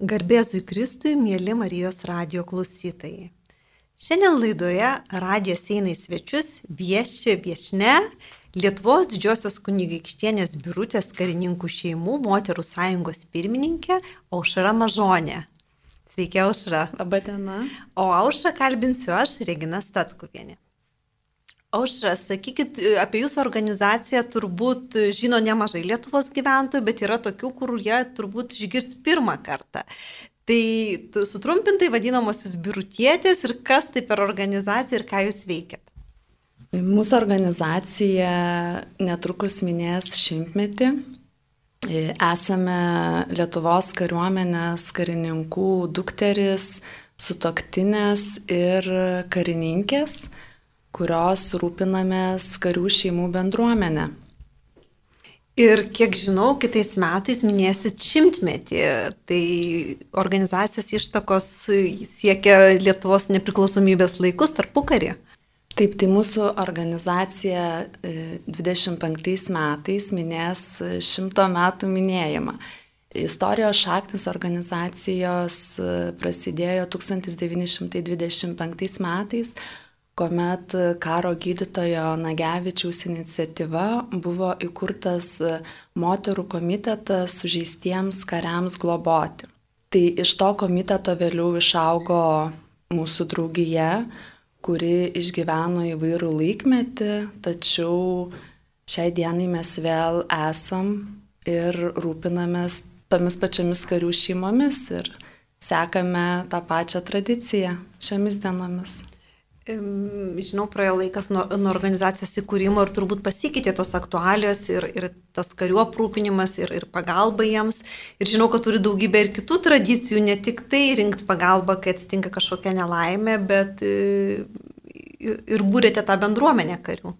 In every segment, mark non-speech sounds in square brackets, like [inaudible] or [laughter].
Garbėzui Kristui, mėly Marijos radio klausytojai. Šiandien laidoje radijas eina į svečius vieši viešne Lietuvos didžiosios kunigaikštienės birutės karininkų šeimų moterų sąjungos pirmininkė Aušra Mažonė. Sveiki, Aušra. Labadiena. O Aušra kalbinsiu aš, Regina Statkuvienė. Aušra, sakykit, apie jūsų organizaciją turbūt žino nemažai Lietuvos gyventojų, bet yra tokių, kur jie turbūt išgirs pirmą kartą. Tai sutrumpintai vadinamosios birutietės ir kas tai per organizacija ir ką jūs veikiat? Mūsų organizacija netrukus minės šimtmetį. Esame Lietuvos kariuomenės karininkų dukteris, sutoktinės ir karininkės kurios rūpinamės karių šeimų bendruomenę. Ir kiek žinau, kitais metais minėsit šimtmetį. Tai organizacijos ištakos siekia Lietuvos nepriklausomybės laikus tarpukarį. Taip, tai mūsų organizacija 25 e, metais minės šimto metų minėjimą. Istorijos šaknis organizacijos e, prasidėjo 1925 metais, kuomet karo gydytojo Nagevičiaus iniciatyva buvo įkurtas moterų komitetas sužeistiems kariams globoti. Tai iš to komiteto vėliau išaugo mūsų draugija, kuri išgyveno įvairių laikmetį, tačiau šiai dienai mes vėl esam ir rūpinamės tomis pačiomis karių šeimomis ir sekame tą pačią tradiciją šiomis dienomis. Žinau, praėjo laikas nuo, nuo organizacijos įkūrimo ir turbūt pasikeitė tos aktualios ir, ir tas karių aprūpinimas ir, ir pagalba jiems. Ir žinau, kad turi daugybę ir kitų tradicijų, ne tik tai rinkti pagalbą, kai atsitinka kažkokia nelaimė, bet e, ir būrėte tą bendruomenę karių.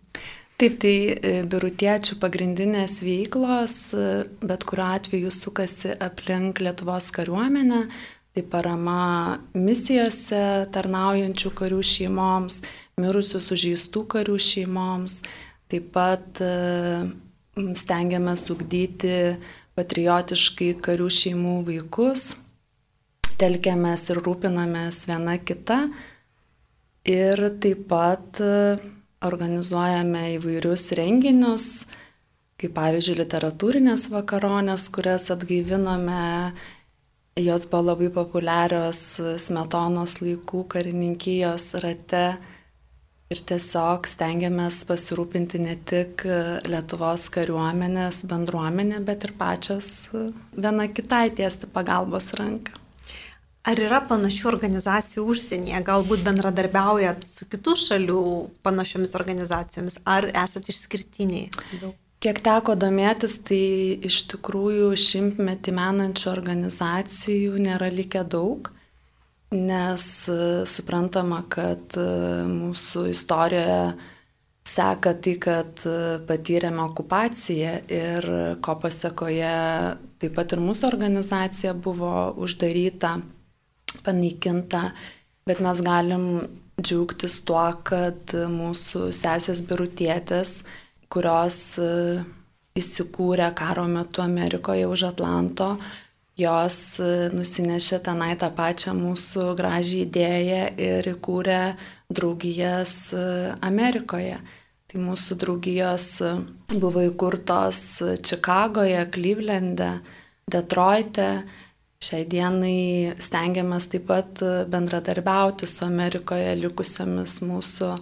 Taip, tai e, birutiečių pagrindinės veiklos, e, bet kuriuo atveju sukasi aplink Lietuvos kariuomenę, Tai parama misijose tarnaujančių karių šeimoms, mirusių sužeistų karių šeimoms. Taip pat e, stengiamės ugdyti patriotiškai karių šeimų vaikus, telkiamės ir rūpinamės viena kita. Ir taip pat e, organizuojame įvairius renginius, kaip pavyzdžiui literatūrinės vakaronės, kurias atgaivinome Jos buvo labai populiarios smetonos laikų karininkijos rate ir tiesiog stengiamės pasirūpinti ne tik Lietuvos kariuomenės bendruomenė, bet ir pačios viena kitai tiesti pagalbos ranką. Ar yra panašių organizacijų užsienyje, galbūt bendradarbiaujat su kitų šalių panašiomis organizacijomis, ar esate išskirtiniai? Daug? Kiek teko domėtis, tai iš tikrųjų šimtmetį menančių organizacijų nėra likę daug, nes e, suprantama, kad e, mūsų istorijoje seka tai, kad e, patyrėme okupaciją ir ko pasiekoje taip pat ir mūsų organizacija buvo uždaryta, panaikinta, bet mes galim džiaugtis tuo, kad mūsų sesės birutietės kurios e, įsikūrė karo metu Amerikoje už Atlanto, jos e, nusinešė tenai tą pačią mūsų gražią idėją ir įkūrė draugijas e, Amerikoje. Tai mūsų draugijos buvo įkurtos Čikagoje, Klyvlende, Detroite. Šiai dienai stengiamės taip pat bendradarbiauti su Amerikoje likusiomis mūsų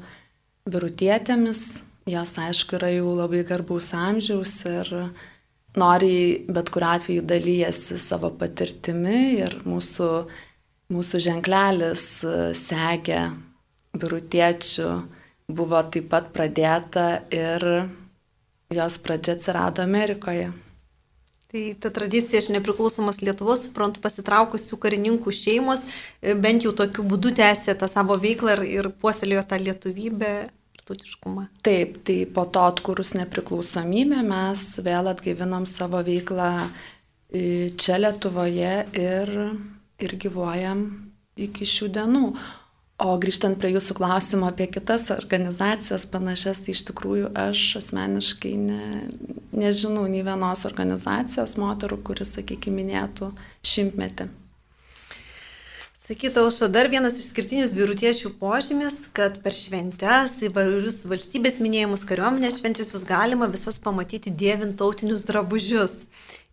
birutietėmis, Jos, aišku, yra jau labai garbaus amžiaus ir noriai bet kuriu atveju dalyjasi savo patirtimi ir mūsų, mūsų ženklelis segė birutiečių buvo taip pat pradėta ir jos pradžia atsirado Amerikoje. Tai ta tradicija iš nepriklausomos Lietuvos, suprantu, pasitraukusių karininkų šeimos e, bent jau tokiu būdu tęsė tą savo veiklą ir, ir puoselėjo tą lietuvybę tarptautiškumą. Taip, tai po to atkūrus nepriklausomybę mes vėl atgaivinom savo veiklą e, čia Lietuvoje ir, ir gyvuojam iki šių dienų. O grįžtant prie jūsų klausimo apie kitas organizacijas panašias, tai iš tikrųjų aš asmeniškai ne, nežinau nei vienos organizacijos moterų, kuris, sakykime, minėtų šimtmetį. Sakyta, auša dar vienas išskirtinis birutiečių požymis, kad per šventes, įvairius valstybės minėjimus, kariuomenės šventės jūs galima visas pamatyti dėvintautinius drabužius.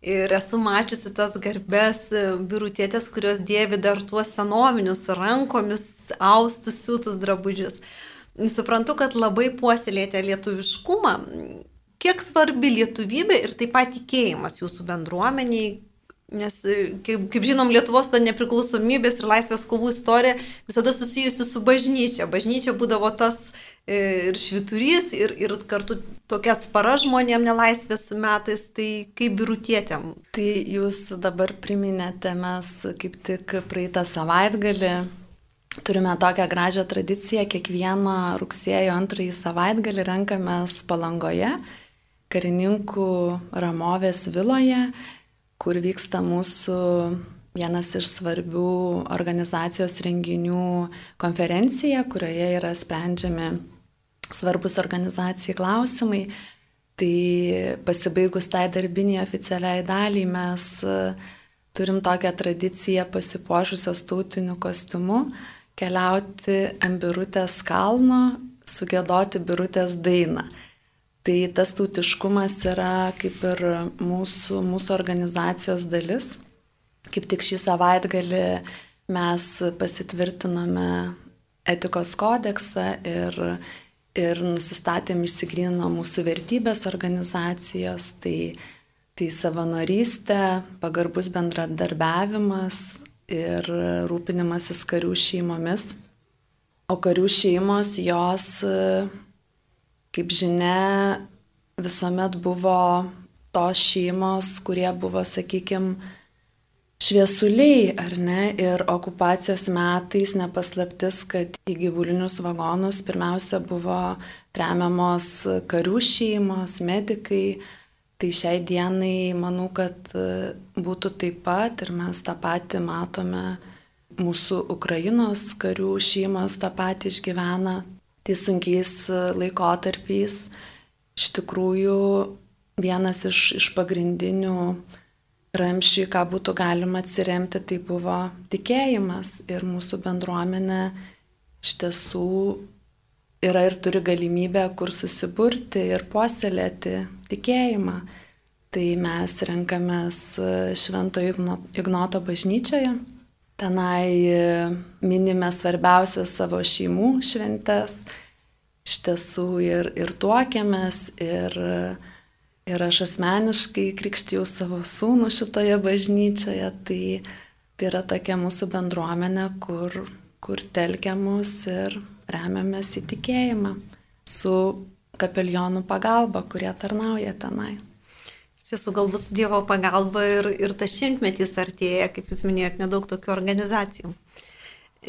Ir esu mačiusi tas garbės e, birutėtės, kurios dėvi dar tuos senovinius rankomis austus siūtus drabužius. Suprantu, kad labai puoselėte lietuviškumą. Kiek svarbi lietuvybė ir taip pat tikėjimas jūsų bendruomeniai, Nes, e, kaip, kaip žinom, Lietuvos ta nepriklausomybės ir laisvės kovų istorija visada susijusi su bažnyčia. Bažnyčia būdavo tas e, ir šviturys, ir, ir kartu tokia atspara žmonėm nelaisvės metais, tai kaip birutietėm. Tai jūs dabar priminėte, mes kaip tik praeitą savaitgalį turime tokią gražią tradiciją, kiekvieną rugsėjo antrąjį savaitgalį renkamės palangoje, karininkų ramovės viloje kur vyksta mūsų vienas iš svarbių organizacijos renginių konferencija, kurioje yra sprendžiami svarbus organizacijai klausimai. Tai pasibaigus tai darbiniai oficialiai daliai mes e, turim tokią tradiciją pasipuošusios tautiniu kostiumu keliauti ant birutės kalno, sugėdoti birutės dainą. Tai tas tautiškumas yra kaip ir mūsų, mūsų organizacijos dalis. Kaip tik šį savaitgalį mes pasitvirtinome etikos kodeksą ir, ir nusistatėm išsigrino mūsų vertybės organizacijos, tai, tai savanorystė, pagarbus bendradarbiavimas ir rūpinimasis karių šeimomis. O karių šeimos jos Kaip žinia, visuomet buvo tos šeimos, kurie buvo, sakykime, šviesuliai, ar ne? Ir okupacijos metais nepaslaptis, kad į gyvulinius vagonus pirmiausia buvo tremiamos karių šeimos, medikai. Tai šiai dienai manau, kad būtų taip pat ir mes tą patį matome, mūsų Ukrainos karių šeimos tą patį išgyvena tais sunkiais e, laikotarpiais iš tikrųjų vienas iš, iš pagrindinių ramščių, ką būtų galima atsiremti, tai buvo tikėjimas ir mūsų bendruomenė iš tiesų yra ir turi galimybę, kur susiburti ir puoselėti tikėjimą. Tai mes renkamės e, Švento Ignoto bažnyčioje Tenai minime svarbiausias savo šeimų šventes, iš tiesų ir, ir tuokėmės, ir, ir aš asmeniškai krikštijau savo sūnų šitoje bažnyčioje, tai, tai yra tokia mūsų bendruomenė, kur, kur telkiamus ir remiamės į tikėjimą su kapelionų pagalba, kurie tarnauja tenai. Tiesų, galbūt su Dievo pagalba ir, ir tas šimtmetis artėja, kaip jūs minėjot, nedaug tokių organizacijų.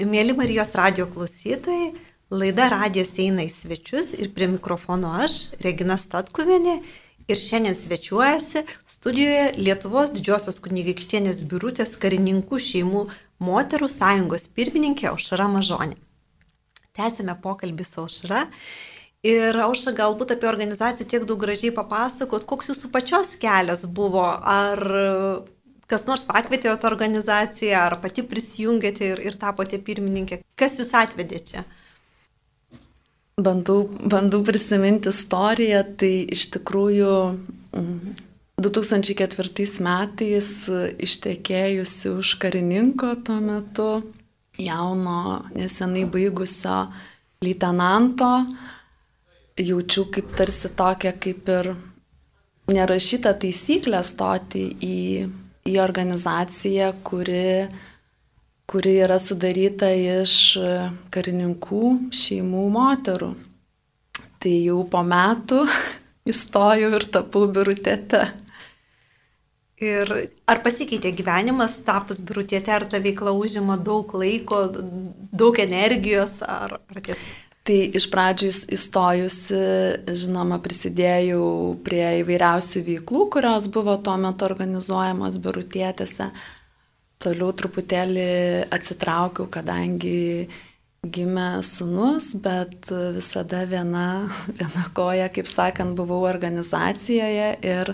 Mėly Marijos radio klausytojai, laida radijas eina į svečius ir prie mikrofono aš, Regina Statkuvienė, ir šiandien svečiuojasi studijoje Lietuvos didžiosios kunigaikštienės biurutės karininkų šeimų moterų sąjungos pirmininkė Aušra Mažonė. Tęsime pokalbį su Aušra Ir auša galbūt apie organizaciją tiek daug gražiai papasakot, koks jūsų pačios kelias buvo, ar kas nors pakvietė tą organizaciją, ar pati prisijungėte ir, ir tapote pirmininkė. Kas jūs atvedė čia? Bandau, bandau prisiminti istoriją, tai iš tikrųjų 2004 mm, metais ištekėjusi už karininko tuo metu, jauno, nesenai baigusio leitenanto, jaučiu kaip tarsi tokią kaip ir nerašytą taisyklę stoti į, į organizaciją, kuri, kuri yra sudaryta iš karininkų šeimų moterų. Tai jau po metų [laughs] įstojau ir tapau birutėte. Ir ar pasikeitė gyvenimas tapus birutėte, ar ta veikla užima daug laiko, daug energijos, ar, ar tiesa? Tai iš pradžių įstojusi, žinoma, prisidėjau prie įvairiausių veiklų, kurios buvo tuo metu organizuojamos birutietėse. Toliau truputėlį atsitraukiau, kadangi gimė sunus, bet visada viena, [laughs] viena koja, kaip sakant, buvau organizacijoje ir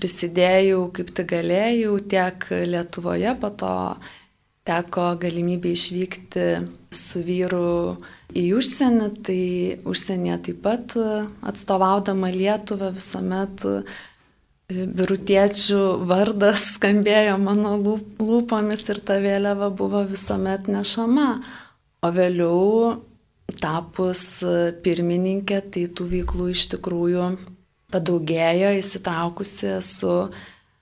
prisidėjau kaip tik galėjau tiek Lietuvoje, po to teko galimybė išvykti su vyru į užsienį, tai užsienyje taip pat atstovaudama Lietuvą visuomet birutiečių vardas [laughs] skambėjo mano lūpomis ir ta vėliava buvo visuomet nešama. O vėliau tapus pirmininkė, tai tų veiklų iš tikrųjų padaugėjo, įsitraukusi esu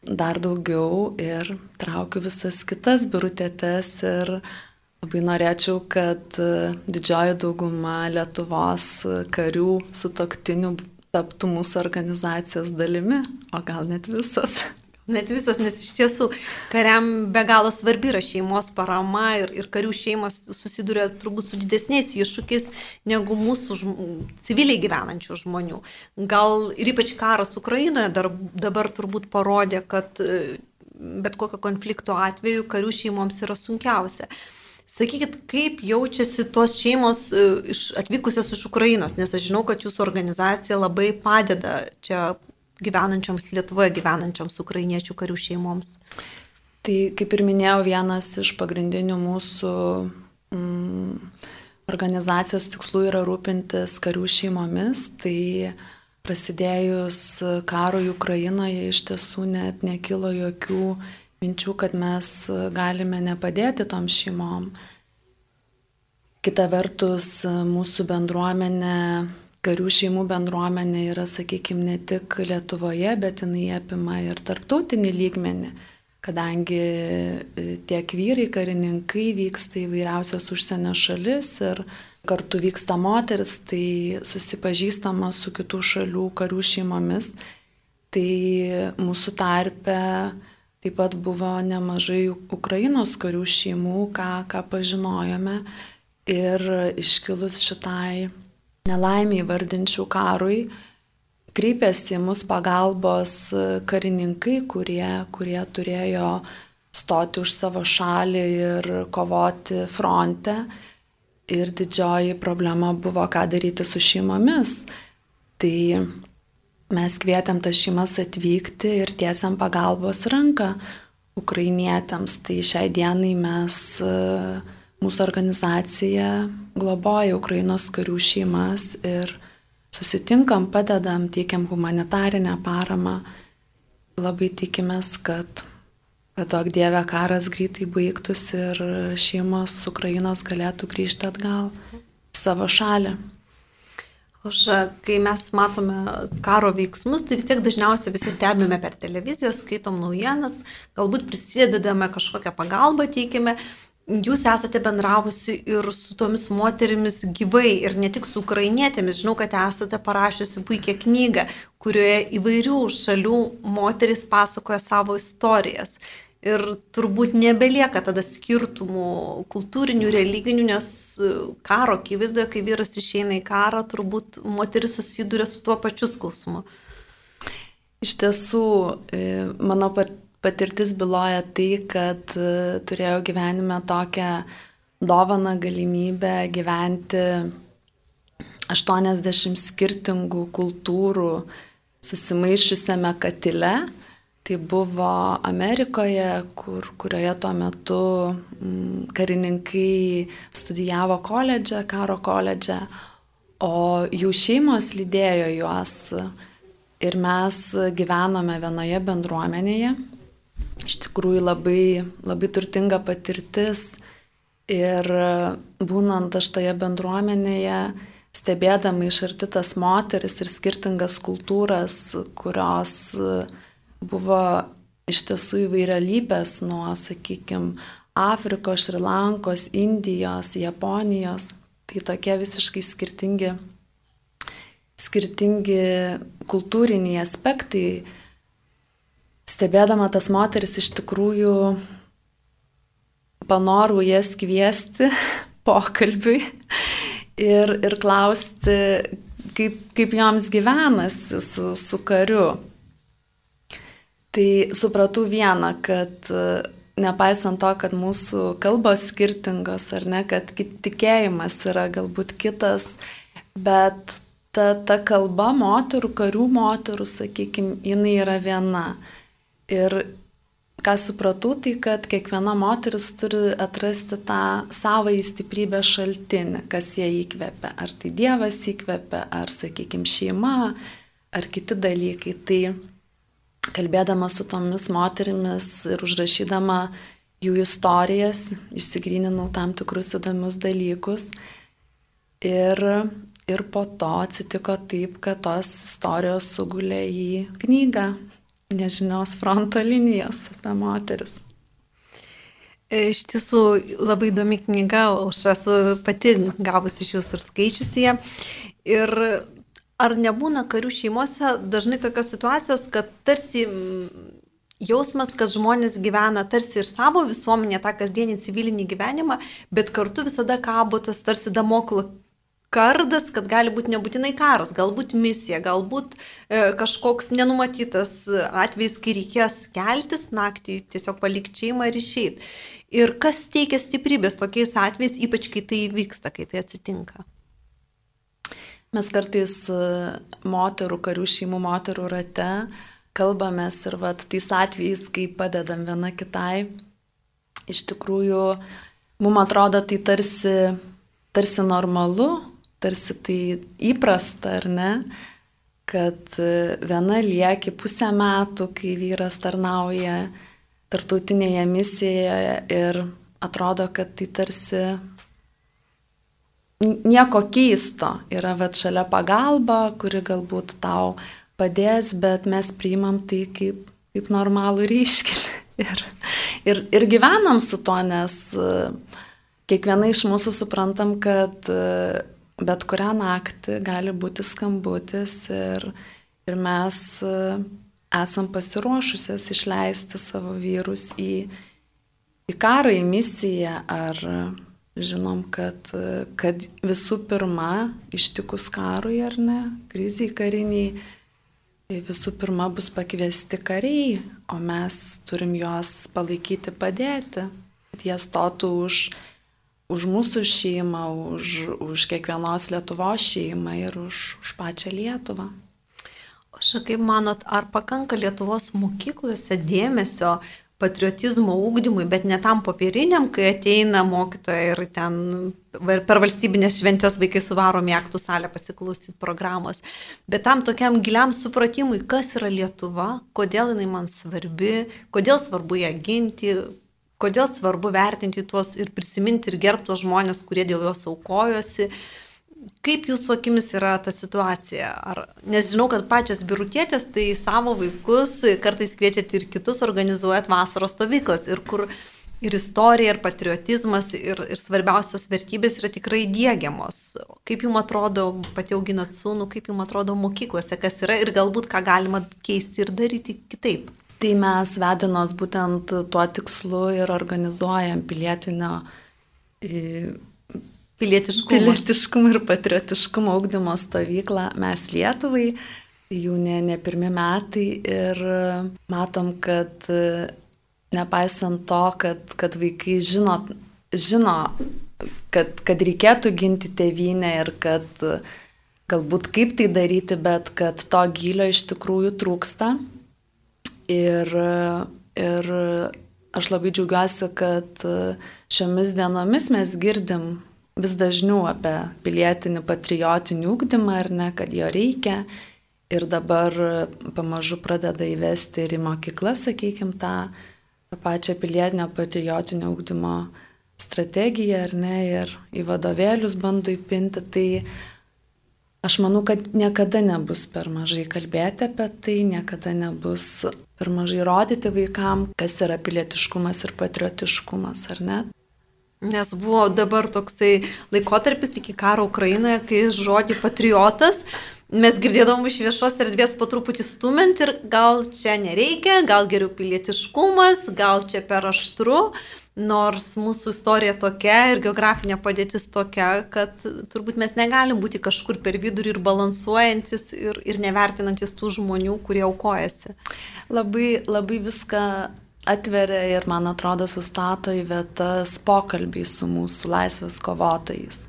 dar daugiau ir traukiu visas kitas birutėtes ir labai norėčiau, kad didžioji dauguma Lietuvos karių su toktiniu taptų mūsų organizacijos dalimi, o gal net visos. Net visos, nes iš tiesų kariam be galo svarbi yra šeimos parama ir, ir karių šeimos susiduria turbūt su didesniais iššūkiais negu mūsų žm civiliai gyvenančių žmonių. Gal ir ypač karas Ukrainoje dar, dabar turbūt parodė, kad e, bet kokio konflikto atveju karių šeimoms yra sunkiausia. Sakykit, kaip jaučiasi tos šeimos e, atvykusios iš Ukrainos, nes aš žinau, kad jūsų organizacija labai padeda čia gyvenančioms Lietuvoje gyvenančioms ukrainiečių karių šeimoms. Tai kaip ir minėjau, vienas iš pagrindinių mūsų mm, organizacijos tikslų yra rūpintis karių šeimomis. Tai prasidėjus karui Ukrainoje iš tiesų net nekilo jokių minčių, kad mes galime nepadėti tom šeimom. Kita vertus, mūsų bendruomenė, karių šeimų bendruomenė yra, sakykime, ne tik Lietuvoje, bet jinai apima ir tarptautinį lygmenį, kadangi e, tiek vyrai, karininkai vyksta į vairiausias užsienio šalis ir kartu vyksta moteris, tai susipažįstama su kitų šalių karių šeimomis. Tai mūsų tarpe Taip pat buvo nemažai Ukrainos karių šeimų, ką, ką pažinojome. Ir iškilus šitai nelaimiai vardinčių karui, kreipėsi į mus pagalbos karininkai, kurie, kurie turėjo stoti už savo šalį ir kovoti fronte. Ir didžioji problema buvo, ką daryti su šeimomis. Tai mes kvietėm tas šeimas atvykti ir tiesiam pagalbos ranką ukrainietėms. Tai šiai dienai mes, e, mūsų organizacija globoja Ukrainos karių šeimas ir susitinkam, padedam, teikiam humanitarinę paramą. Labai tikimės, kad, kad daug dievė karas greitai baigtųsi ir šeimos Ukrainos galėtų grįžti atgal į savo šalį. Aš, kai mes matome karo veiksmus, tai vis tiek dažniausiai visi stebime per televiziją, skaitom naujienas, galbūt prisidedame kažkokią pagalbą teikime. Jūs esate bendravusi ir su tomis moterimis gyvai, ir ne tik su ukrainietėmis. Žinau, kad esate parašiusi puikią knygą, kurioje įvairių šalių moteris pasakoja savo istorijas. Ir turbūt nebelieka tada skirtumų kultūrinių, religinių, nes e, karo akivaizdoje, kai vyras išeina į karą, turbūt moteris susiduria su tuo pačiu skausmu. Iš tiesų, e, mano patirtis byloja tai, kad e, turėjau gyvenime tokią dovaną galimybę gyventi 80 skirtingų kultūrų susimaišusiame katile Tai buvo Amerikoje, kur, kurioje tuo metu mm, karininkai studijavo koledže, karo koledže, o jų šeimos lydėjo juos. Ir mes gyvenome vienoje bendruomenėje. Iš tikrųjų labai, labai turtinga patirtis. Ir būnant aš toje bendruomenėje, stebėdama iš arti tas moteris ir skirtingas kultūras, kurios buvo iš tiesų įvairialypės nuo, sakykime, Afrikos, Šrilankos, Indijos, Japonijos. Tai tokie visiškai skirtingi, skirtingi kultūriniai aspektai. Stebėdama tas moteris iš tikrųjų panorų jas kviesti [laughs] pokalbiui ir, ir klausti, kaip, kaip joms gyvenasi su, su kariu. Tai supratau vieną, kad e, nepaisant to, kad mūsų kalbos skirtingos ar ne, kad tikėjimas yra galbūt kitas, bet ta, ta kalba moterų, karių moterų, sakykime, jinai yra viena. Ir ką supratau, tai kad kiekviena moteris turi atrasti tą savo įstiprybę šaltinį, kas ją įkvepia. Ar tai Dievas įkvepia, ar, sakykime, šeima, ar kiti dalykai. Tai kalbėdama su tomis moterimis ir užrašydama jų istorijas, išsigryninau tam tikrus įdomius dalykus. Ir, ir po to atsitiko taip, kad tos istorijos sugulė į knygą nežinios fronto linijos apie moteris. E, iš tiesų labai įdomi knyga, aš esu pati gavusi iš jūsų ir skaičiusi ją. Ir ar nebūna karių šeimose dažnai tokios situacijos, kad tarsi jausmas, kad žmonės gyvena tarsi ir savo visuomenė, tą kasdienį civilinį gyvenimą, bet kartu visada kabo tas tarsi damoklo kardas, kad gali būti nebūtinai karas, galbūt misija, galbūt e, kažkoks nenumatytas atvejis, kai reikės keltis naktį, tiesiog palikti šeimą ir išeiti. Ir kas teikia stiprybės tokiais atvejais, ypač kai tai vyksta, kai tai atsitinka. Mes kartais e, moterų, karių šeimų moterų rate kalbamės ir vat, tais atvejais, kai padedam viena kitai, iš tikrųjų, mums atrodo tai tarsi, tarsi normalu, tarsi tai įprasta, ar ne, kad e, viena lieki pusę metų, kai vyras tarnauja tartautinėje misijoje ir atrodo, kad tai tarsi nieko keisto. Yra vat šalia pagalba, kuri galbūt tau padės, bet mes priimam tai kaip, kaip normalų ryškinį. [laughs] Ir, ir, ir gyvenam su to, nes e, kiekviena iš mūsų suprantam, kad e, bet kurią naktį gali būti skambutis ir, ir mes e, esam pasiruošusios išleisti savo vyrus į, į karą, į misiją, ar žinom, kad, kad visų pirma, ištikus karui ar ne, kriziai kariniai, visų pirma bus pakviesti kariai, o mes turim juos palaikyti, padėti, kad jie stotų už už mūsų šeimą, už, už kiekvienos Lietuvos šeimą ir už, už pačią Lietuvą. O šiaip kaip manot, ar pakanka Lietuvos mokyklose dėmesio patriotizmo ūkdymui, bet ne tam popieriniam, kai ateina mokytoja ir ten per valstybinės šventės vaikai suvaromi aktų salę pasiklausyti programos, bet tam tokiam giliam supratimui, kas yra Lietuva, kodėl jinai man svarbi, kodėl svarbu ją ginti, kodėl svarbu vertinti tuos ir prisiminti ir gerbti tuos žmonės, kurie dėl jos aukojosi. Kaip jūsų akimis yra ta situacija? Ar, nes žinau, kad pačios birutietės tai savo vaikus kartais kviečiat ir kitus organizuojat vasaros stovyklas ir kur ir istorija, ir patriotizmas, ir, ir svarbiausios vertybės yra tikrai dėgiamos. Kaip jums atrodo, pati auginat sūnų, kaip jums atrodo mokyklose, kas yra ir galbūt ką galima keisti ir daryti kitaip? Tai mes vedinos būtent tuo tikslu ir organizuojam pilietinio pilietiškumo. pilietiškumo ir patriotiškumo augdymo stovyklą mes Lietuvai. Jau ne, ne pirmi metai ir matom, kad nepaisant to, kad, kad vaikai žino, žino kad, kad reikėtų ginti tėvynę ir kad galbūt kaip tai daryti, bet kad to gilio iš tikrųjų trūksta Ir, ir aš labai džiaugiuosi, kad šiomis dienomis mes girdim vis dažniau apie pilietinį patriotinį ūkdymą ar ne, kad jo reikia. Ir dabar pamažu pradeda įvesti ir į mokyklą, sakykime, tą, tą pačią pilietinio patriotinio ūkdymo strategiją, ar ne, ir į vadovėlius bando įpinti. Tai aš manau, kad niekada nebus per mažai kalbėti apie tai, niekada nebus per mažai rodyti vaikam, kas yra pilietiškumas ir patriotiškumas, ar ne? Nes buvo dabar toksai laikotarpis iki karo Ukrainoje, kai žodį patriotas mes girdėdavom iš viešos erdvės po truputį stumint ir gal čia nereikia, gal geriau pilietiškumas, gal čia per aštru, nors mūsų istorija tokia ir geografinė padėtis tokia, kad turbūt mes negalim būti kažkur per vidurį ir balansuojantis ir, ir nevertinantis tų žmonių, kurie aukojasi. Labai, labai viską atveria ir, man atrodo, sustato į vietas pokalbiai su mūsų laisvės kovotojais.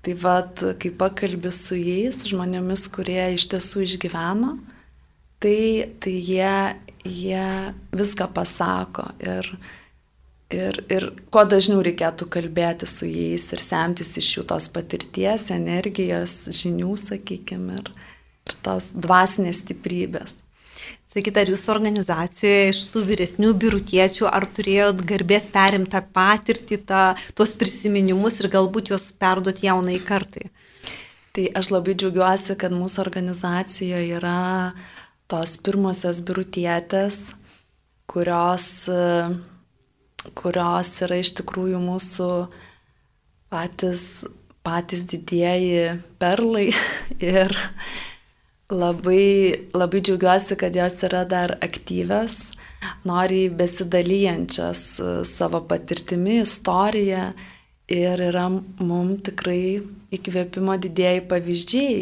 Tai vad, kai pakalbi su jais, žmonėmis, kurie iš tiesų išgyveno, tai, tai jie jie viską pasako ir, ir, ir kuo dažniau reikėtų kalbėti su jais ir semtis iš jų tos patirties, energijos, žinių, sakykime, ir, ir tos dvasinės stiprybės. Sakyt, ar jūsų organizacijoje iš tų vyresnių birutiečių, ar turėjot garbės perimtą patirtį, tą, tuos prisiminimus ir galbūt juos perduoti jaunai kartai? Tai aš labai džiaugiuosi, kad mūsų organizacijoje yra tos pirmosios birutietės, kurios, kurios yra iš tikrųjų mūsų patys, patys didieji perlai. [laughs] Ir Labai, labai džiaugiuosi, kad jos yra dar aktyvios, nori besidalyjančias e, savo patirtimi, istoriją ir yra mums tikrai įkvėpimo didėjai pavyzdžiai,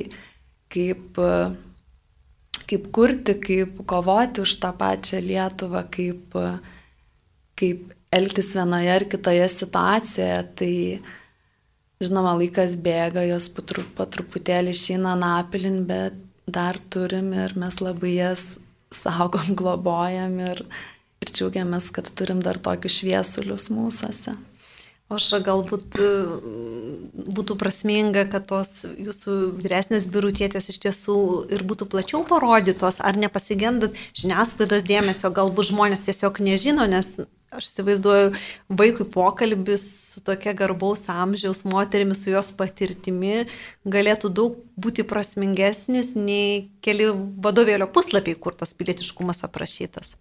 kaip, e, kaip kurti, kaip kovoti už tą pačią Lietuvą, kaip, e, kaip elgtis vienoje ar kitoje situacijoje. Tai, žinoma, laikas bėga, jos po truputėlį išeina napilin, bet dar turim ir mes labai jas saugom, [laughs] globojam ir, ir džiaugiamės, kad turim dar tokius šviesulius mūsųse. O aš galbūt e, būtų prasminga, kad tos jūsų vyresnės birutietės iš tiesų ir būtų plačiau parodytos, ar nepasigendat žiniasklaidos dėmesio, galbūt žmonės tiesiog nežino, nes aš įsivaizduoju vaikui pokalbis su tokia garbaus amžiaus moterimi, su jos patirtimi galėtų daug būti prasmingesnis nei keli vadovėlio puslapiai, kur tas pilietiškumas aprašytas.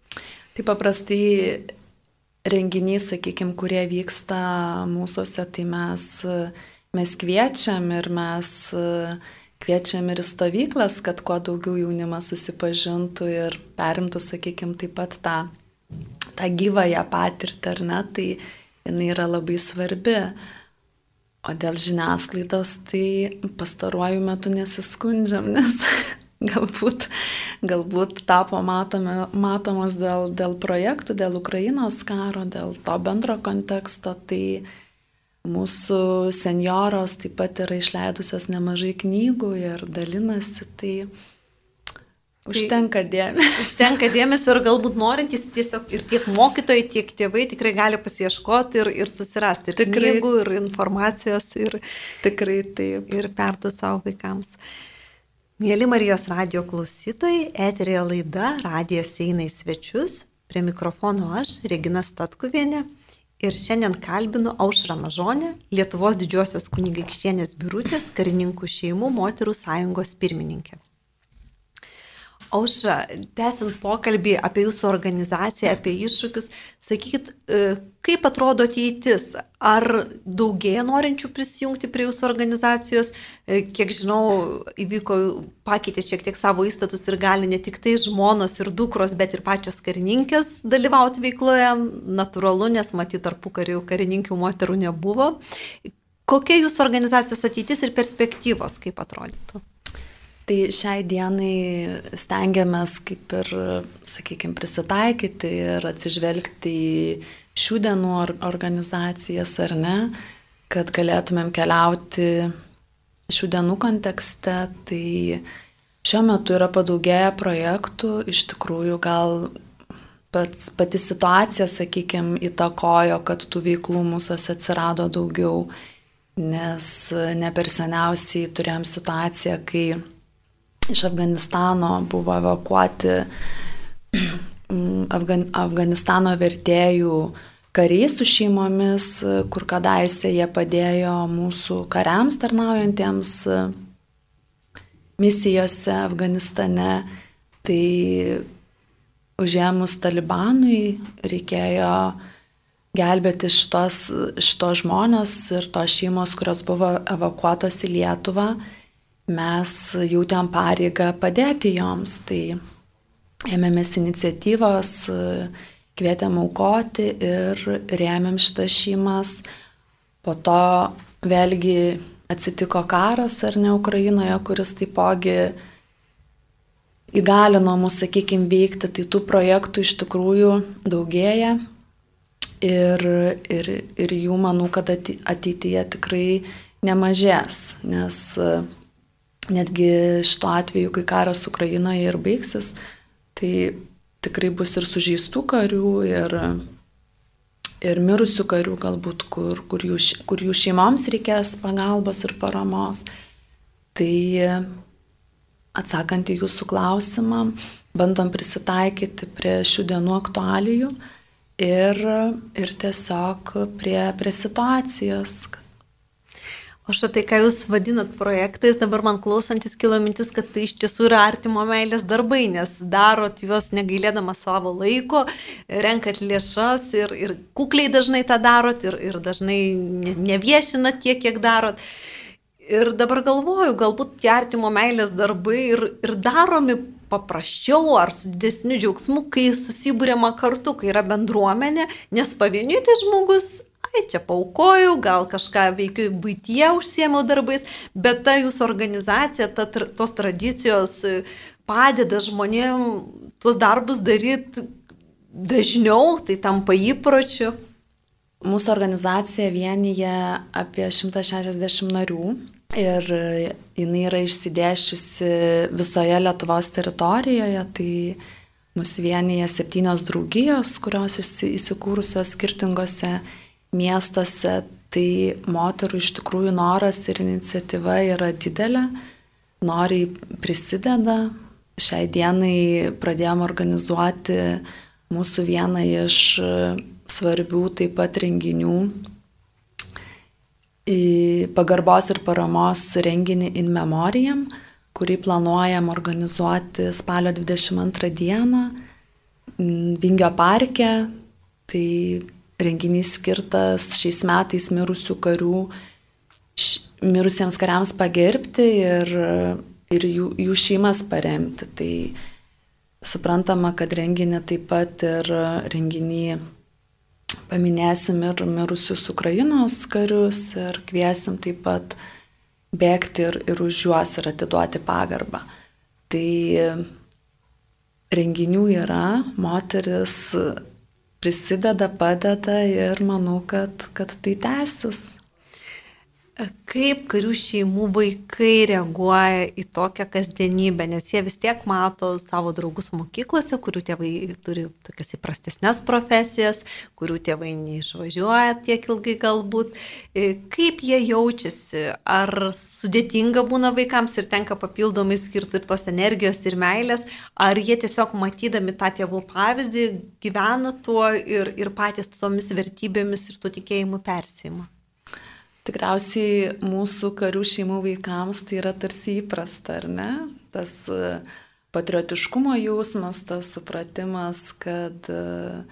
Tai paprastai renginys, sakykime, kurie vyksta mūsųse, tai mes, mes kviečiam ir mes kviečiam ir stovyklas, kad kuo daugiau jaunimas susipažintų ir perimtų, sakykime, taip pat tą tą gyvąją patirtį, ar ne, tai jinai yra labai svarbi. O dėl žiniasklaidos, tai pastaruoju metu nesiskundžiam, [laughs] nes galbūt, galbūt tapo matome, matomas dėl, dėl projektų, dėl Ukrainos karo, dėl to bendro konteksto, tai mūsų senioros taip pat yra išleidusios nemažai knygų ir dalinasi, tai Užtenka dėmesio. Užtenka dėmesio ir galbūt norintys tiesiog ir tiek mokytojai, tiek tėvai tikrai gali pasieškoti ir, ir susirasti ir tikrai, knygų, ir informacijos, ir, tikrai taip. Ir perduoti savo vaikams. Mėly Marijos radio klausytojai, eterėje laida Radijas eina į svečius. Prie mikrofono aš, Regina Statkuvienė. Ir šiandien kalbinu Aušrą Mažonę, Lietuvos didžiosios kunigaikštienės birutės karininkų šeimų moterų sąjungos pirmininkę. Aušra, tęsint pokalbį apie jūsų organizaciją, apie iššūkius, sakykit, e, kaip atrodo ateitis? Ar daugėja norinčių prisijungti prie jūsų organizacijos? E, kiek žinau, įvyko, pakeitė šiek tiek savo įstatus ir gali ne tik tai žmonos ir dukros, bet ir pačios karininkės dalyvauti veikloje. Natūralu, nes matyt, tarpu karių karininkių moterų nebuvo. Kokia jūsų organizacijos ateitis ir perspektyvos, kaip atrodytų? Tai šiai dienai stengiamės kaip ir, sakykime, prisitaikyti ir atsižvelgti į šių dienų organizacijas ar ne, kad galėtumėm keliauti šių dienų kontekste. Tai šiuo metu yra padaugėję projektų, iš tikrųjų gal pats, pati situacija, sakykime, įtakojo, kad tų veiklų mūsų atsirado daugiau, nes ne per seniausiai turėjom situaciją, kai iš Afganistano buvo evakuoti [clears throat] Afgan, Afganistano vertėjų kariai su šeimomis, kur kadaise jie padėjo mūsų kariams tarnaujantiems misijose Afganistane. Tai užėmus talibanui reikėjo gelbėti šitos, šitos žmonės ir tos šeimos, kurios buvo evakuotos į Lietuvą mes jautėm pareigą padėti joms. Tai ėmėmės iniciatyvos, kvietėm aukoti ir rėmėm šitas šeimas. Po to vėlgi atsitiko karas ar ne Ukrainoje, kuris taipogi įgalino mus, sakykime, veikti, tai tų projektų iš tikrųjų daugėja ir, ir, ir jų manau, kad ateityje tikrai nemažės, nes netgi šituo atveju, kai karas Ukrainoje ir baigsis, tai tikrai bus ir sužeistų karių, ir, ir mirusių karių galbūt, kur, kur, jų, kur jų šeimoms reikės pagalbos ir paramos. Tai atsakant į jūsų klausimą, bandom prisitaikyti prie šių dienų aktualijų ir, ir tiesiog prie, prie situacijos, O štai ką jūs vadinat projektais, dabar man klausantis kilo mintis, kad tai iš tiesų yra artimo meilės darbai, nes darot juos negailėdama savo laiko, renkat lėšas ir, ir kukliai dažnai tą darot ir, ir dažnai neviešinat tiek, kiek darot. Ir dabar galvoju, galbūt tie artimo meilės darbai ir, ir daromi paprasčiau ar su didesniu džiaugsmu, kai susibūrėma kartu, kai yra bendruomenė, nes pavieniui tai žmogus ai čia paukojau, gal kažką veikiu būtyje užsiemiau darbais, bet ta jūsų organizacija, ta, tos tradicijos e, padeda žmonėm tuos darbus daryti dažniau, tai tampa įpročiu. Mūsų organizacija vienyje apie 160 narių ir jinai yra išsidėščiusi visoje Lietuvos teritorijoje, tai mus vienyje septynios draugijos, kurios įsikūrusios skirtingose miestuose, tai moterų iš tikrųjų noras ir iniciatyva yra didelė, noriai prisideda. Šiai dienai pradėjome organizuoti mūsų vieną iš svarbių taip pat renginių pagarbos ir paramos renginį In Memoriam, kurį planuojam organizuoti spalio 22 dieną Vingio parke. Tai renginys skirtas šiais metais mirusių karių, š, mirusiems kariams pagerbti ir, ir jų, jų šeimas paremti. Tai suprantama, kad renginį taip pat ir renginį paminėsim ir mirusius Ukrainos karius ir kviesim taip pat bėgti ir, ir už juos ir atiduoti pagarbą. Tai renginių yra, moteris prisideda, padeda ir manau, kad, kad tai tęsis. Kaip karių šeimų vaikai reaguoja į tokią kasdienybę, nes jie vis tiek mato savo draugus mokyklose, kurių tėvai turi tokias įprastesnės profesijas, kurių tėvai neišvažiuoja tiek ilgai galbūt. E, kaip jie jaučiasi? Ar sudėtinga būna vaikams ir tenka papildomai skirti ir tos energijos ir meilės, ar jie tiesiog matydami tą tėvų pavyzdį gyvena tuo ir, ir patys tomis vertybėmis ir tuo tikėjimu persima? Tikriausiai mūsų karių šeimų vaikams tai yra tarsi įprasta, ar ne? Tas e, patriotiškumo jausmas, tas supratimas, kad, e,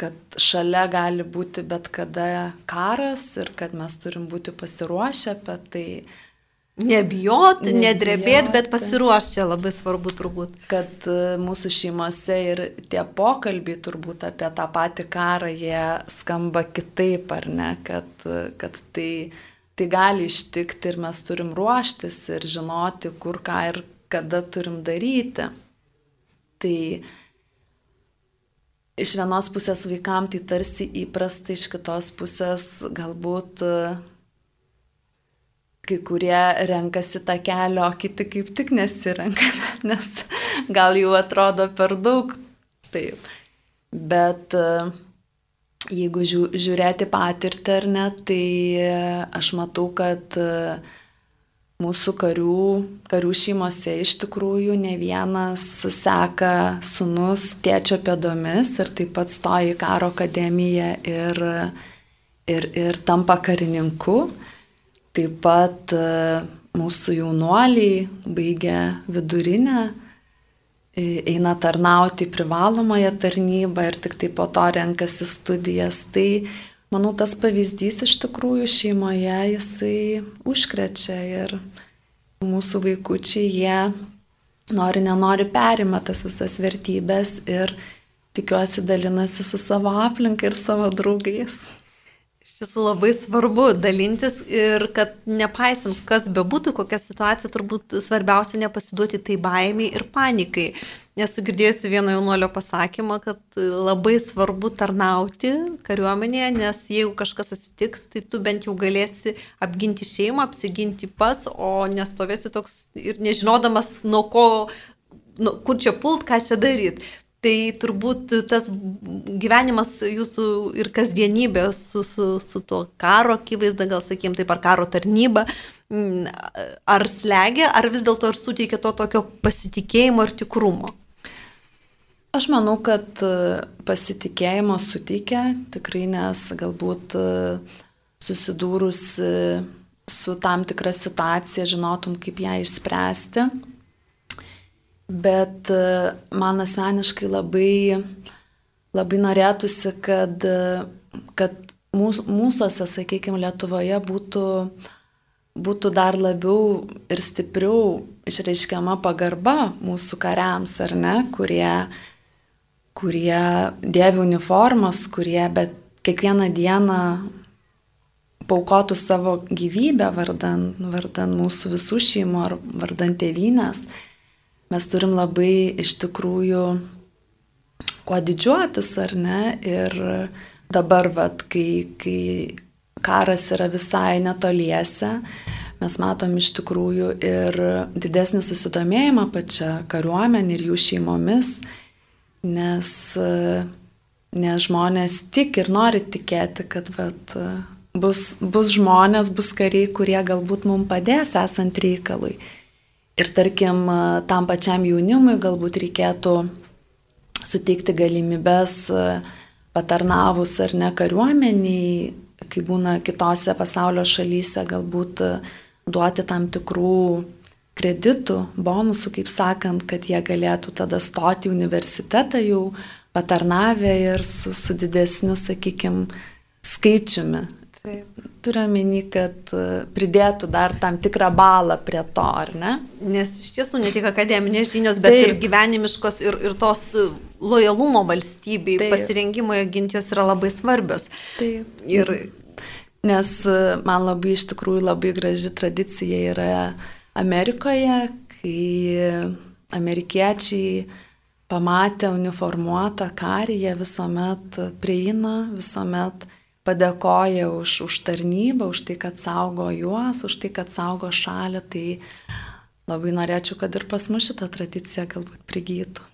kad šalia gali būti bet kada karas ir kad mes turim būti pasiruošę apie tai. Nebijot, nedrebėt, bet pasiruošti čia labai svarbu turbūt. Kad e, mūsų šeimose ir tie pokalbiai turbūt apie tą patį karą, jie skamba kitaip, ar ne, kad, kad tai, tai gali ištikti ir mes turim ruoštis ir žinoti, kur ką ir kada turim daryti. Tai iš vienos pusės vaikam tai tarsi įprasta, iš kitos pusės galbūt kai kurie renkasi tą kelią, o kiti kaip tik nesirenka, [laughs] nes gal jau atrodo per daug. Taip. Bet e, jeigu žiūrėti patirtį ar ne, tai e, aš matau, kad e, mūsų karių, karių šeimose iš tikrųjų ne vienas seka sunus tėčio pėdomis ir taip pat stoja į karo akademiją ir, ir, ir tampa karininku. Taip pat e, mūsų jaunuoliai baigia vidurinę, e, eina tarnauti privalomąją tarnybą ir tik tai po to renkasi studijas. Tai, manau, tas pavyzdys iš tikrųjų šeimoje jisai užkrečia ir mūsų vaikučiai jie nori, nenori perima tas visas vertybės ir tikiuosi dalinasi su savo aplinka ir savo draugais. Tiesų labai svarbu dalintis ir kad nepaisant, kas bebūtų, kokia situacija, turbūt svarbiausia nepasiduoti tai baimiai ir panikai. Nesu girdėjusi vieno jaunuolio pasakymą, kad labai svarbu tarnauti kariuomenėje, nes jeigu kažkas atsitiks, tai tu bent jau galėsi apginti šeimą, apsiginti pats, o nestovėsi toks ir nežinodamas, nuo ko, nu, kur čia pult, ką čia daryti. Tai turbūt tas gyvenimas jūsų ir kasdienybė su, su, su tuo karo akivaizda, gal sakym, taip ar karo tarnyba, mm, ar slegia, ar vis dėlto ir suteikia to tokio pasitikėjimo ir tikrumo? Aš manau, kad e, pasitikėjimo suteikia, tikrai nes galbūt e, susidūrus e, su tam tikra situacija žinotum, kaip ją išspręsti bet e, man asmeniškai labai, labai norėtųsi, kad, kad mūs, mūsųse, sakykime, Lietuvoje būtų, būtų dar labiau ir stipriau išreiškiama pagarba mūsų kariams, ar ne, kurie, kurie dėvi uniformas, kurie bet kiekvieną dieną paukotų savo gyvybę vardan, vardan mūsų visų šeimų ar vardan tėvynės mes turim labai iš tikrųjų kuo didžiuotis, ar ne? Ir dabar, vat, kai, kai karas yra visai netoliese, mes matom iš tikrųjų ir didesnį susidomėjimą pačią kariuomenį ir jų šeimomis, nes, nes žmonės tik ir nori tikėti, kad vat, bus, bus žmonės, bus kariai, kurie galbūt mums padės esant reikalui. Ir tarkim, tam pačiam jaunimui galbūt reikėtų suteikti galimybės patarnavus ar ne kariuomeniai, kai būna kitose pasaulio šalyse, galbūt duoti tam tikrų kreditų, bonusų, kaip sakant, kad jie galėtų tada stoti į universitetą jau patarnavę ir su, su didesniu, sakykime, skaičiumi. Taip. Turiu menį, kad e, pridėtų dar tam tikrą balą prie to, ar ne? Nes iš tiesų ne tik akademinės žinios, bet Taip. ir gyvenimiškos ir, ir tos lojalumo valstybei, Taip. pasirengimo ginti jos yra labai svarbios. Taip. Ir... Nes e, man labai iš tikrųjų labai graži tradicija yra Amerikoje, kai amerikiečiai pamatę uniformuotą karį, jie visuomet prieina, visuomet padėkoja už, už tarnybą, už tai, kad saugo juos, už tai, kad saugo šalį, tai labai norėčiau, kad ir pas mus šitą tradiciją galbūt prigytų.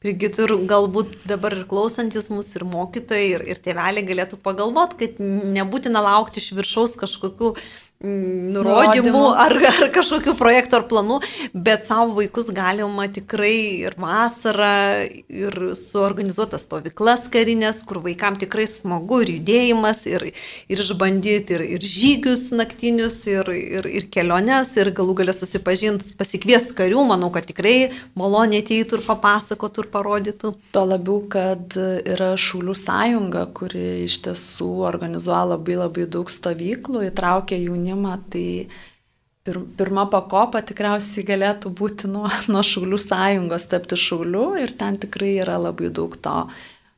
Prigytų ir galbūt dabar ir klausantis mūsų ir mokytojai, ir, ir tėveliai galėtų pagalvoti, kad nebūtina laukti iš viršaus kažkokių nurodymų ar, ar kažkokių projektų ar planų, bet savo vaikus galima tikrai ir vasarą, ir suorganizuotas stovyklas karinės, kur vaikam tikrai smagu ir judėjimas, ir, ir išbandyti, ir, ir žygius naktinius, ir, ir, ir keliones, ir galų galę susipažinti, pasikvies karių, manau, kad tikrai maloniai ateitų ir papasakotų ir parodytų. Tuo labiau, kad yra Šaulių sąjunga, kuri iš tiesų organizuoja labai labai daug stovyklų, įtraukia jaunimą jaunimą, tai pir, pirma pakopa tikriausiai galėtų būti nuo, [laughs] nuo Šaulių sąjungos tapti Šauliu ir ten tikrai yra labai daug to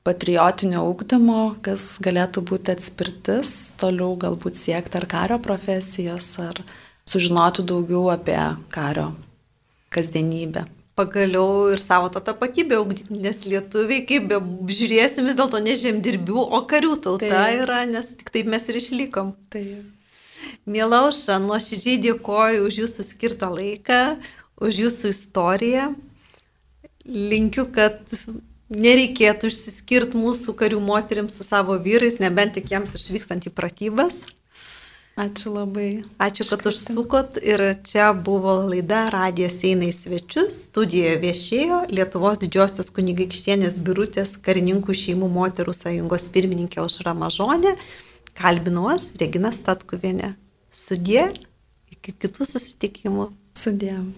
patriotinio ūkdymo, kas galėtų būti atspirtis, toliau galbūt siekti ar kario profesijos, ar sužinoti daugiau apie kario kasdienybę pagaliau ir savo tą tapatybę augdyti, nes lietuviai, kaip be žiūrėsim, vis dėlto ne žemdirbių, o karių tauta tai. yra, nes tik taip mes ir išlikom. Taip. Mielauša, nuoširdžiai dėkoju už jūsų skirtą laiką, už jūsų istoriją. Linkiu, kad nereikėtų išsiskirti mūsų karių moteriams su savo vyrais, nebent tik jiems išvykstant į pratybas. Ačiū labai. Ačiū, kad užsukot ir čia buvo laida Radijas eina į svečius. Studijoje viešėjo Lietuvos didžiosios kunigaikštienės birutės karininkų šeimų moterų sąjungos pirmininkė Aušra Mažonė. Kalbinu aš, Regina Statkuvienė. Sudė, iki kitų susitikimų. Sudėjom.